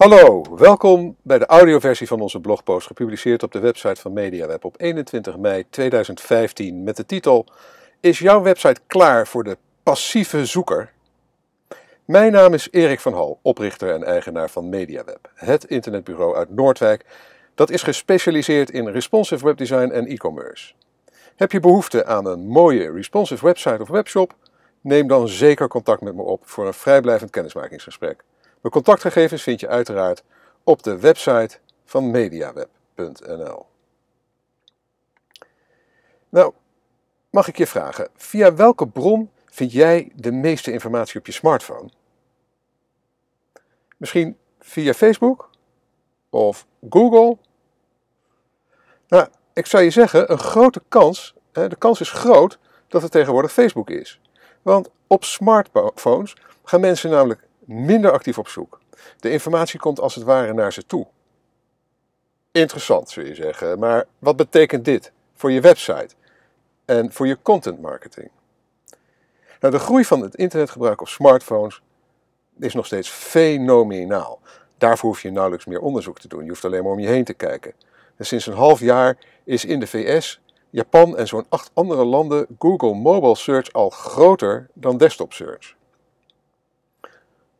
Hallo, welkom bij de audioversie van onze blogpost gepubliceerd op de website van MediaWeb op 21 mei 2015 met de titel Is jouw website klaar voor de passieve zoeker? Mijn naam is Erik van Hal, oprichter en eigenaar van MediaWeb, het internetbureau uit Noordwijk dat is gespecialiseerd in responsive webdesign en e-commerce. Heb je behoefte aan een mooie responsive website of webshop? Neem dan zeker contact met me op voor een vrijblijvend kennismakingsgesprek. Mijn contactgegevens vind je uiteraard op de website van mediaweb.nl. Nou, mag ik je vragen, via welke bron vind jij de meeste informatie op je smartphone? Misschien via Facebook of Google? Nou, ik zou je zeggen, een grote kans, de kans is groot dat het tegenwoordig Facebook is. Want op smartphones gaan mensen namelijk minder actief op zoek. De informatie komt als het ware naar ze toe. Interessant, zul je zeggen. Maar wat betekent dit voor je website en voor je content marketing? Nou, de groei van het internetgebruik op smartphones is nog steeds fenomenaal. Daarvoor hoef je nauwelijks meer onderzoek te doen. Je hoeft alleen maar om je heen te kijken. En sinds een half jaar is in de VS, Japan en zo'n acht andere landen Google Mobile Search al groter dan desktop search.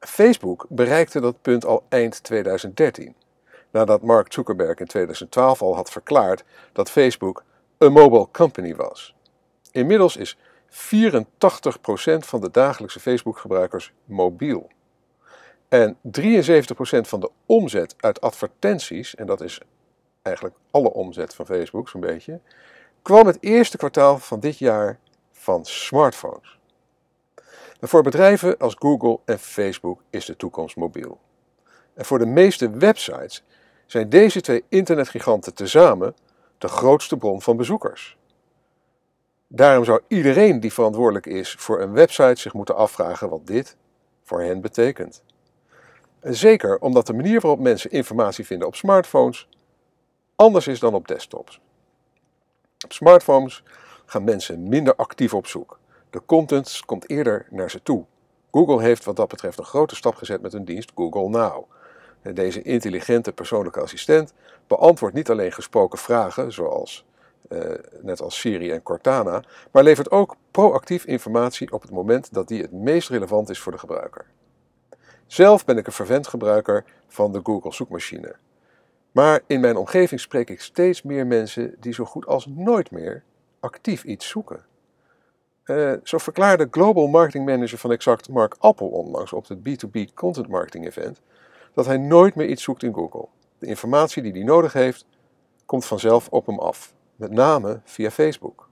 Facebook bereikte dat punt al eind 2013, nadat Mark Zuckerberg in 2012 al had verklaard dat Facebook een mobile company was. Inmiddels is 84% van de dagelijkse Facebook-gebruikers mobiel. En 73% van de omzet uit advertenties, en dat is eigenlijk alle omzet van Facebook zo'n beetje, kwam het eerste kwartaal van dit jaar van smartphones. En voor bedrijven als Google en Facebook is de toekomst mobiel. En voor de meeste websites zijn deze twee internetgiganten tezamen de grootste bron van bezoekers. Daarom zou iedereen die verantwoordelijk is voor een website zich moeten afvragen wat dit voor hen betekent. En zeker omdat de manier waarop mensen informatie vinden op smartphones anders is dan op desktops. Op smartphones gaan mensen minder actief op zoek. De content komt eerder naar ze toe. Google heeft wat dat betreft een grote stap gezet met hun dienst Google Now. Deze intelligente persoonlijke assistent beantwoordt niet alleen gesproken vragen, zoals eh, net als Siri en Cortana, maar levert ook proactief informatie op het moment dat die het meest relevant is voor de gebruiker. Zelf ben ik een vervent gebruiker van de Google zoekmachine. Maar in mijn omgeving spreek ik steeds meer mensen die zo goed als nooit meer actief iets zoeken. Uh, zo verklaarde Global Marketing Manager van Exact Mark Appel onlangs op het B2B Content Marketing Event dat hij nooit meer iets zoekt in Google. De informatie die hij nodig heeft, komt vanzelf op hem af, met name via Facebook.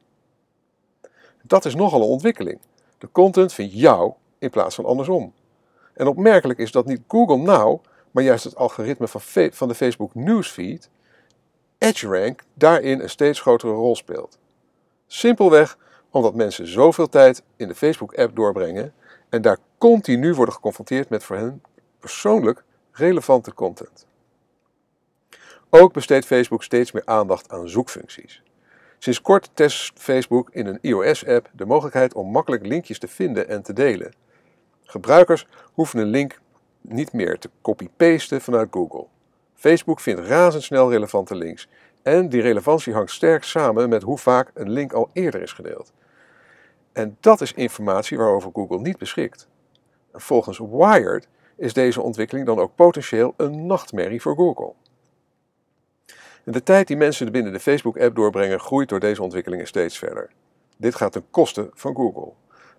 Dat is nogal een ontwikkeling. De content vindt jou in plaats van andersom. En opmerkelijk is dat niet Google Now, maar juist het algoritme van, van de Facebook Newsfeed, EdgeRank, daarin een steeds grotere rol speelt. Simpelweg omdat mensen zoveel tijd in de Facebook-app doorbrengen en daar continu worden geconfronteerd met voor hen persoonlijk relevante content. Ook besteedt Facebook steeds meer aandacht aan zoekfuncties. Sinds kort test Facebook in een iOS-app de mogelijkheid om makkelijk linkjes te vinden en te delen. Gebruikers hoeven een link niet meer te copy-pasten vanuit Google. Facebook vindt razendsnel relevante links en die relevantie hangt sterk samen met hoe vaak een link al eerder is gedeeld. En dat is informatie waarover Google niet beschikt. Volgens Wired is deze ontwikkeling dan ook potentieel een nachtmerrie voor Google. De tijd die mensen binnen de Facebook-app doorbrengen groeit door deze ontwikkelingen steeds verder. Dit gaat ten koste van Google.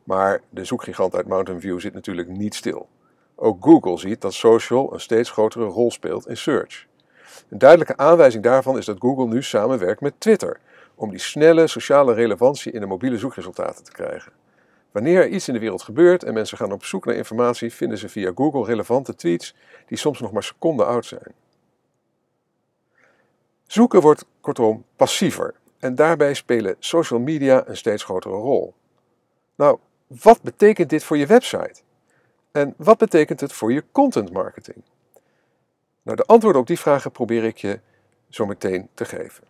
Maar de zoekgigant uit Mountain View zit natuurlijk niet stil. Ook Google ziet dat social een steeds grotere rol speelt in search. Een duidelijke aanwijzing daarvan is dat Google nu samenwerkt met Twitter om die snelle sociale relevantie in de mobiele zoekresultaten te krijgen. Wanneer er iets in de wereld gebeurt en mensen gaan op zoek naar informatie, vinden ze via Google relevante tweets die soms nog maar seconden oud zijn. Zoeken wordt kortom passiever en daarbij spelen social media een steeds grotere rol. Nou, wat betekent dit voor je website? En wat betekent het voor je content marketing? Nou, de antwoorden op die vragen probeer ik je zo meteen te geven.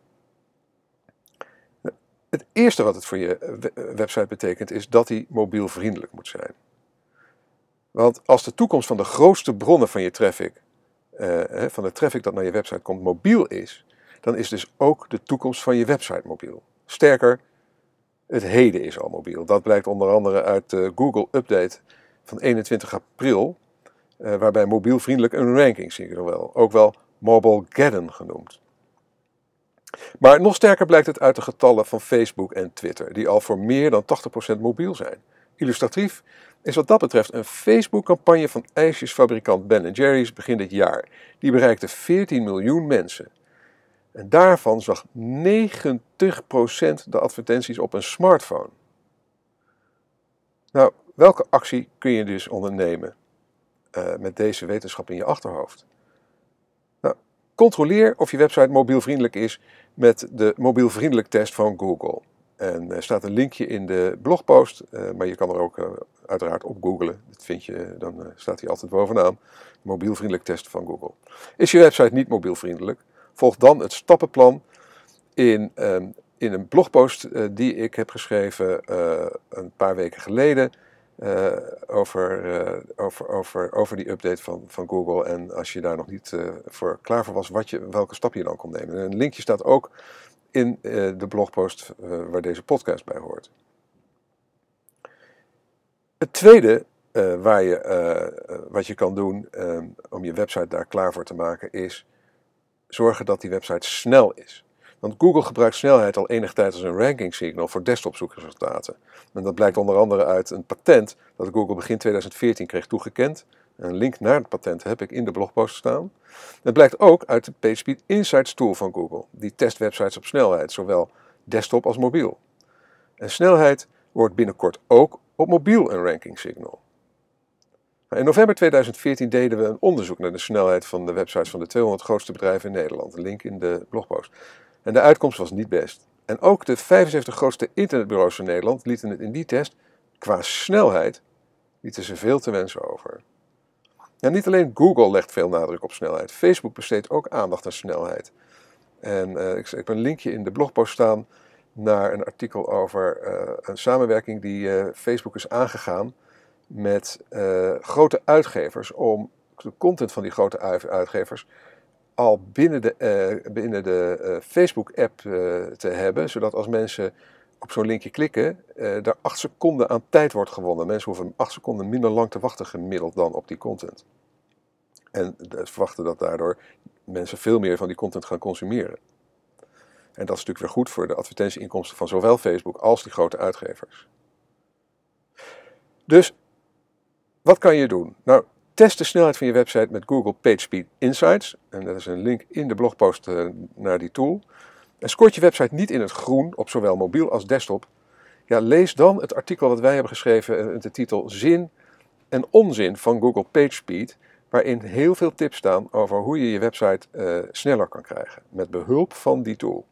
Het eerste wat het voor je website betekent is dat die mobielvriendelijk moet zijn. Want als de toekomst van de grootste bronnen van je traffic eh, van de traffic dat naar je website komt mobiel is, dan is dus ook de toekomst van je website mobiel. Sterker, het heden is al mobiel. Dat blijkt onder andere uit de Google Update van 21 april, uh, waarbij mobielvriendelijk een ranking zie wel, ook wel Mobile Geddon genoemd. Maar nog sterker blijkt het uit de getallen van Facebook en Twitter, die al voor meer dan 80% mobiel zijn. Illustratief is wat dat betreft een Facebook-campagne van ijsjesfabrikant Ben Jerry's begin dit jaar. Die bereikte 14 miljoen mensen. En daarvan zag 90% de advertenties op een smartphone. Nou, welke actie kun je dus ondernemen uh, met deze wetenschap in je achterhoofd? Controleer of je website mobielvriendelijk is met de mobielvriendelijk test van Google. En er staat een linkje in de blogpost, uh, maar je kan er ook uh, uiteraard op googlen. Dat vind je, dan staat hij altijd bovenaan. Mobielvriendelijk test van Google. Is je website niet mobielvriendelijk? Volg dan het stappenplan in, um, in een blogpost die ik heb geschreven een paar weken geleden. Over, over, over, over die update van, van Google. En als je daar nog niet voor klaar voor was, wat je, welke stap je dan kon nemen. En een linkje staat ook in de blogpost waar deze podcast bij hoort. Het tweede waar je, wat je kan doen om je website daar klaar voor te maken is zorgen dat die website snel is. Want Google gebruikt snelheid al enig tijd als een ranking signal voor desktop zoekresultaten. En dat blijkt onder andere uit een patent dat Google begin 2014 kreeg toegekend. Een link naar het patent heb ik in de blogpost staan. Het blijkt ook uit de PageSpeed Insights tool van Google. Die test websites op snelheid, zowel desktop als mobiel. En snelheid wordt binnenkort ook op mobiel een ranking signal. In november 2014 deden we een onderzoek naar de snelheid van de websites van de 200 grootste bedrijven in Nederland. Link in de blogpost. En de uitkomst was niet best. En ook de 75 grootste internetbureaus van Nederland lieten het in die test qua snelheid lieten ze veel te wensen over. Ja, niet alleen Google legt veel nadruk op snelheid. Facebook besteedt ook aandacht aan snelheid. En uh, ik, ik heb een linkje in de blogpost staan naar een artikel over uh, een samenwerking die uh, Facebook is aangegaan met grote uitgevers om de content van die grote uitgevers al binnen de, binnen de Facebook-app te hebben, zodat als mensen op zo'n linkje klikken, daar acht seconden aan tijd wordt gewonnen. Mensen hoeven acht seconden minder lang te wachten gemiddeld dan op die content. En verwachten dat daardoor mensen veel meer van die content gaan consumeren. En dat is natuurlijk weer goed voor de advertentieinkomsten van zowel Facebook als die grote uitgevers. Dus wat kan je doen? Nou, test de snelheid van je website met Google PageSpeed Insights. En dat is een link in de blogpost uh, naar die tool. En scoort je website niet in het groen op zowel mobiel als desktop, ja, lees dan het artikel dat wij hebben geschreven met de titel Zin en onzin van Google PageSpeed, waarin heel veel tips staan over hoe je je website uh, sneller kan krijgen met behulp van die tool.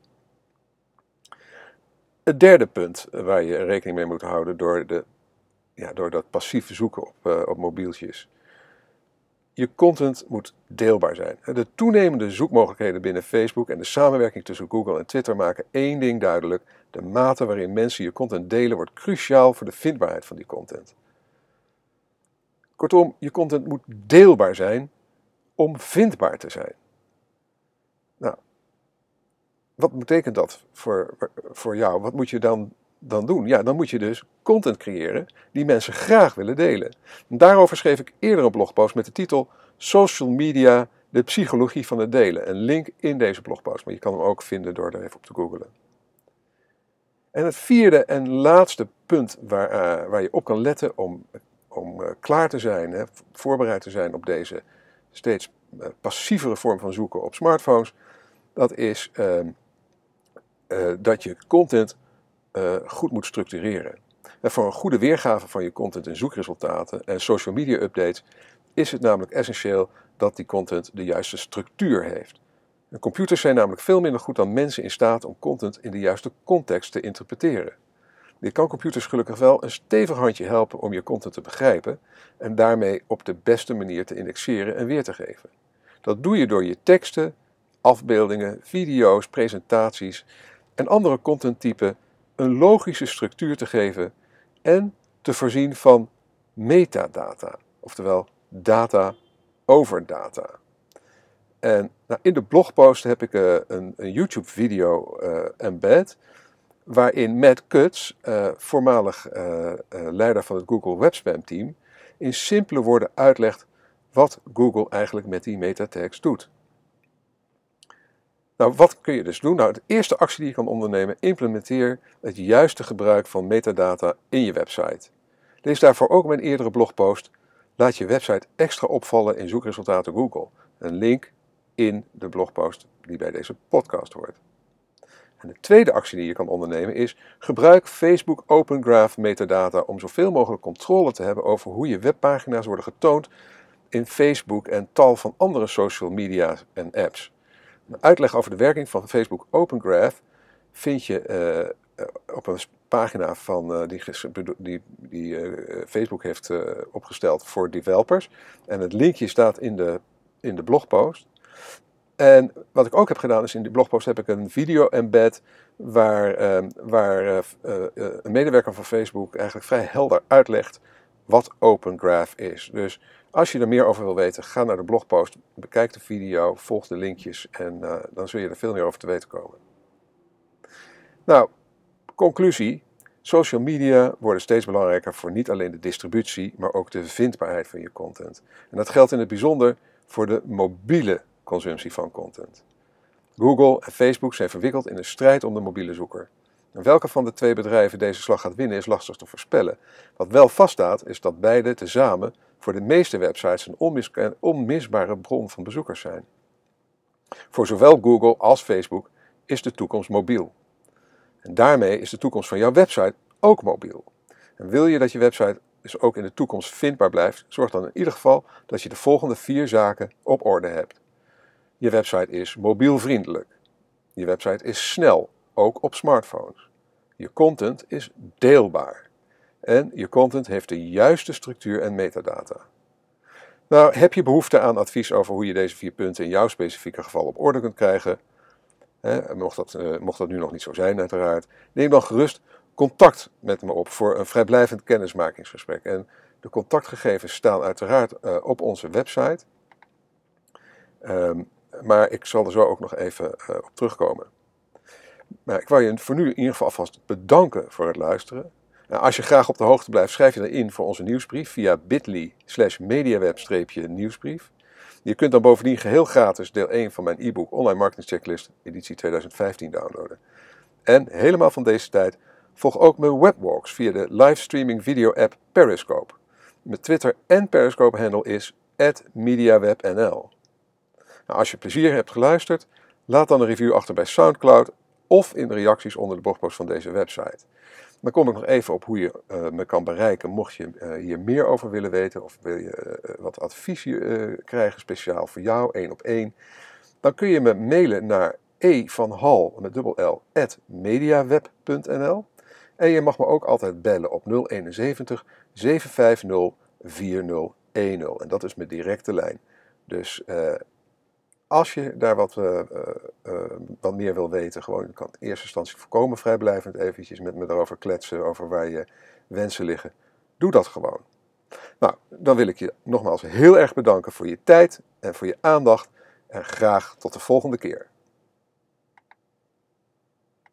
Het derde punt waar je rekening mee moet houden door, de, ja, door dat passief zoeken op, op mobieltjes. Je content moet deelbaar zijn. De toenemende zoekmogelijkheden binnen Facebook en de samenwerking tussen Google en Twitter maken één ding duidelijk. De mate waarin mensen je content delen wordt cruciaal voor de vindbaarheid van die content. Kortom, je content moet deelbaar zijn om vindbaar te zijn. Nou, wat betekent dat voor, voor jou? Wat moet je dan, dan doen? Ja, dan moet je dus content creëren die mensen graag willen delen. En daarover schreef ik eerder een blogpost met de titel Social Media, de psychologie van het delen. Een link in deze blogpost, maar je kan hem ook vinden door er even op te googlen. En het vierde en laatste punt waar, uh, waar je op kan letten om, om uh, klaar te zijn, hè, voorbereid te zijn op deze steeds uh, passievere vorm van zoeken op smartphones, dat is ehm, dat je content uh, goed moet structureren. En voor een goede weergave van je content en zoekresultaten en social media updates is het namelijk essentieel dat die content de juiste structuur heeft. Computers zijn namelijk veel minder goed dan mensen in staat om content in de juiste context te interpreteren. Dit kan computers gelukkig wel een stevig handje helpen om je content te begrijpen en daarmee op de beste manier te indexeren en weer te geven. Dat doe je door je teksten, afbeeldingen, video's, presentaties en andere contenttypen een logische structuur te geven en te voorzien van metadata, oftewel data over data. En nou, in de blogpost heb ik uh, een, een YouTube-video uh, embed. Waarin Matt Cutts, uh, voormalig leider van het Google Webspam team, in simpele woorden uitlegt wat Google eigenlijk met die metatags doet. Nou, wat kun je dus doen? Nou, de eerste actie die je kan ondernemen, implementeer het juiste gebruik van metadata in je website. Lees daarvoor ook mijn eerdere blogpost. Laat je website extra opvallen in zoekresultaten Google. Een link in de blogpost die bij deze podcast hoort. En de tweede actie die je kan ondernemen is gebruik Facebook Open Graph metadata om zoveel mogelijk controle te hebben over hoe je webpagina's worden getoond in Facebook en tal van andere social media en apps. Een uitleg over de werking van Facebook Open Graph vind je uh, op een pagina van, uh, die, die, die Facebook heeft opgesteld voor developers. En het linkje staat in de, in de blogpost. En wat ik ook heb gedaan is in die blogpost heb ik een video embed waar, waar een medewerker van Facebook eigenlijk vrij helder uitlegt wat Open Graph is. Dus als je er meer over wil weten, ga naar de blogpost, bekijk de video, volg de linkjes en uh, dan zul je er veel meer over te weten komen. Nou, conclusie. Social media worden steeds belangrijker voor niet alleen de distributie, maar ook de vindbaarheid van je content. En dat geldt in het bijzonder voor de mobiele consumptie van content. Google en Facebook zijn verwikkeld in een strijd om de mobiele zoeker. En welke van de twee bedrijven deze slag gaat winnen is lastig te voorspellen. Wat wel vaststaat is dat beide tezamen voor de meeste websites een onmisbare bron van bezoekers zijn. Voor zowel Google als Facebook is de toekomst mobiel. En daarmee is de toekomst van jouw website ook mobiel. En wil je dat je website dus ook in de toekomst vindbaar blijft, zorg dan in ieder geval dat je de volgende vier zaken op orde hebt. Je website is mobielvriendelijk. Je website is snel, ook op smartphones. Je content is deelbaar. En je content heeft de juiste structuur en metadata. Nou, heb je behoefte aan advies over hoe je deze vier punten in jouw specifieke geval op orde kunt krijgen? Hè, mocht, dat, uh, mocht dat nu nog niet zo zijn, uiteraard. Neem dan gerust contact met me op voor een vrijblijvend kennismakingsgesprek. En de contactgegevens staan uiteraard uh, op onze website. Um, maar ik zal er zo ook nog even uh, op terugkomen. Maar ik wil je voor nu in ieder geval alvast bedanken voor het luisteren. Nou, als je graag op de hoogte blijft, schrijf je dan in voor onze nieuwsbrief via bit.ly slash mediaweb-nieuwsbrief. Je kunt dan bovendien geheel gratis deel 1 van mijn e-book Online Marketing Checklist editie 2015 downloaden. En helemaal van deze tijd volg ook mijn webwalks via de livestreaming video app Periscope. Mijn Twitter en Periscope handle is @mediawebnl. Nou, als je plezier hebt geluisterd, laat dan een review achter bij SoundCloud of in de reacties onder de blogpost van deze website. Dan kom ik nog even op hoe je uh, me kan bereiken mocht je uh, hier meer over willen weten of wil je uh, wat advies krijgen speciaal voor jou, één op één. Dan kun je me mailen naar e van hal met dubbel l at mediaweb.nl en je mag me ook altijd bellen op 071 750 4010 en dat is mijn directe lijn. Dus als je daar wat, uh, uh, wat meer wil weten, gewoon kan in eerste instantie voorkomen vrijblijvend eventjes met me erover kletsen, over waar je wensen liggen. Doe dat gewoon. Nou, dan wil ik je nogmaals heel erg bedanken voor je tijd en voor je aandacht en graag tot de volgende keer.